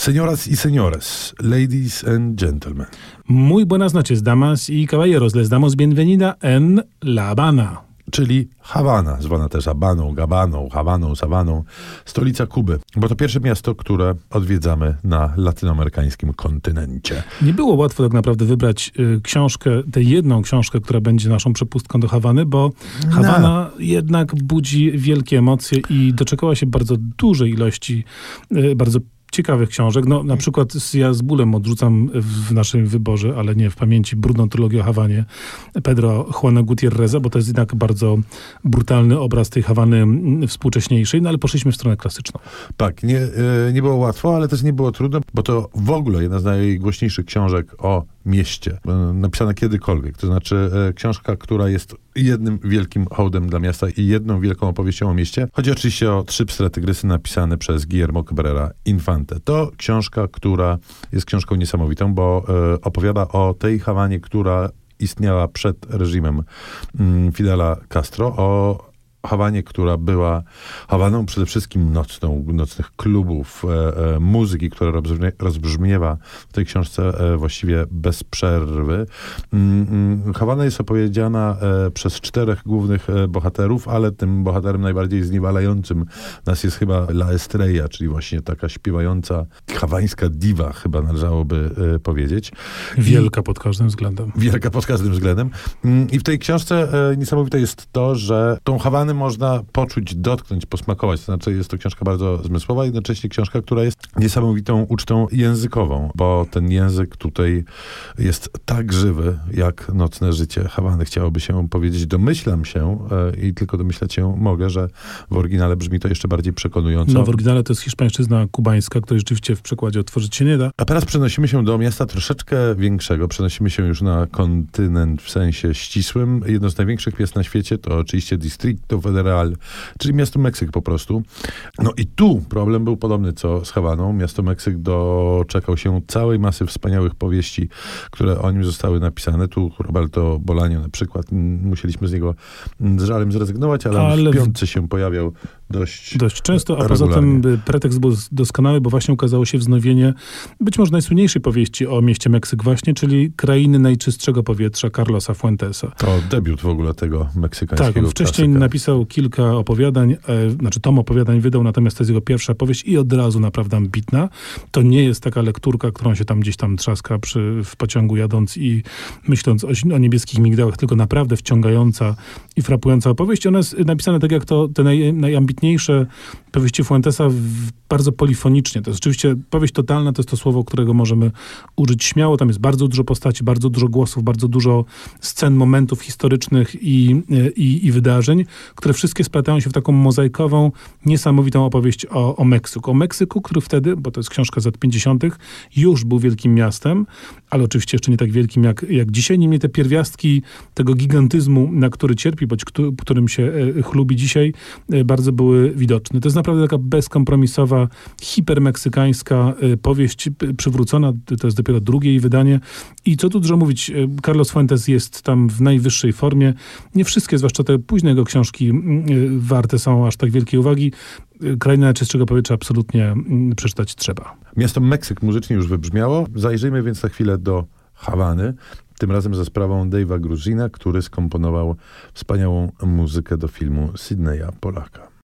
Señoras y señores, ladies and gentlemen. Muy buenas noches, damas y caballeros. Les damos bienvenida en La Habana. Czyli Hawana, zwana też Habaną, Gabaną, Hawaną, Sawaną, stolica Kuby. Bo to pierwsze miasto, które odwiedzamy na latynoamerykańskim kontynencie. Nie było łatwo tak naprawdę wybrać y, książkę, tę jedną książkę, która będzie naszą przepustką do Hawany, bo Hawana jednak budzi wielkie emocje i doczekała się bardzo dużej ilości, y, bardzo ciekawych książek. No, na przykład ja z bólem odrzucam w naszym wyborze, ale nie w pamięci, brudną trylogię o Hawanie Pedro Juana Gutierreza, bo to jest jednak bardzo brutalny obraz tej Hawany współcześniejszej, no ale poszliśmy w stronę klasyczną. Tak, nie, e, nie było łatwo, ale też nie było trudno, bo to w ogóle jedna z najgłośniejszych książek o mieście, e, napisana kiedykolwiek. To znaczy e, książka, która jest jednym wielkim hołdem dla miasta i jedną wielką opowieścią o mieście. Chodzi oczywiście o Trzy pstre tygrysy napisane przez Guillermo Cabrera To książka, która jest książką niesamowitą, bo e, opowiada o tej Hawanie, która istniała przed reżimem mm, Fidela Castro, o Hawanie, która była Hawaną przede wszystkim nocną, nocnych klubów, e, e, muzyki, która rozbrzmie, rozbrzmiewa w tej książce e, właściwie bez przerwy. Mm, mm, Hawana jest opowiedziana e, przez czterech głównych e, bohaterów, ale tym bohaterem najbardziej zniewalającym nas jest chyba La Estrella, czyli właśnie taka śpiewająca hawańska diwa, chyba należałoby e, powiedzieć. Wielka pod każdym względem. Wielka pod każdym względem. Mm, I w tej książce niesamowite jest to, że tą Hawanę można poczuć, dotknąć, posmakować. To znaczy jest to książka bardzo zmysłowa, jednocześnie książka, która jest niesamowitą ucztą językową, bo ten język tutaj jest tak żywy, jak nocne życie Hawany. Chciałoby się powiedzieć, domyślam się e, i tylko domyślać się mogę, że w oryginale brzmi to jeszcze bardziej przekonująco. No w oryginale to jest hiszpańszczyzna kubańska, której rzeczywiście w przekładzie otworzyć się nie da. A teraz przenosimy się do miasta troszeczkę większego. Przenosimy się już na kontynent w sensie ścisłym. Jedno z największych miast na świecie to oczywiście Distrito Federal, czyli miasto Meksyk po prostu. No i tu problem był podobny co z Hawaną. Miasto Meksyk doczekał się całej masy wspaniałych powieści, które o nim zostały napisane. Tu Roberto Bolanio na przykład, musieliśmy z niego z żalem zrezygnować, ale, ale w piątce się pojawiał dość Dość często, a regularnie. poza tym pretekst był doskonały, bo właśnie ukazało się wznowienie być może najsłynniejszej powieści o mieście Meksyk właśnie, czyli Krainy Najczystszego Powietrza Carlosa Fuentesa. To debiut w ogóle tego meksykańskiego Tak, on wcześniej klasyka. napisał kilka opowiadań, e, znaczy tom opowiadań wydał, natomiast to jest jego pierwsza powieść i od razu naprawdę ambitna. To nie jest taka lekturka, którą się tam gdzieś tam trzaska przy, w pociągu jadąc i myśląc o, o niebieskich migdałach, tylko naprawdę wciągająca i frapująca opowieść. Ona jest napisana tak jak to te naj, najambitniejsze najwybitniejsze powieści Fuentesa bardzo polifonicznie. To jest oczywiście powieść totalna, to jest to słowo, którego możemy użyć śmiało. Tam jest bardzo dużo postaci, bardzo dużo głosów, bardzo dużo scen, momentów historycznych i, i, i wydarzeń, które wszystkie splatają się w taką mozaikową, niesamowitą opowieść o, o Meksyku. O Meksyku, który wtedy, bo to jest książka z lat 50., już był wielkim miastem, ale oczywiście jeszcze nie tak wielkim jak, jak dzisiaj. Niemniej te pierwiastki tego gigantyzmu, na który cierpi, bądź którym się e, chlubi dzisiaj, e, bardzo były widoczne. To jest naprawdę taka bezkompromisowa, hipermeksykańska e, powieść przywrócona. To jest dopiero drugie jej wydanie. I co tu dużo mówić, Carlos Fuentes jest tam w najwyższej formie. Nie wszystkie, zwłaszcza te późne jego książki, warte są aż tak wielkiej uwagi. Kraina czystego powietrza absolutnie przeczytać trzeba. Miasto Meksyk muzycznie już wybrzmiało. Zajrzyjmy więc na chwilę do Hawany. Tym razem za sprawą Dave'a Gruzina, który skomponował wspaniałą muzykę do filmu Sydneya Polaka.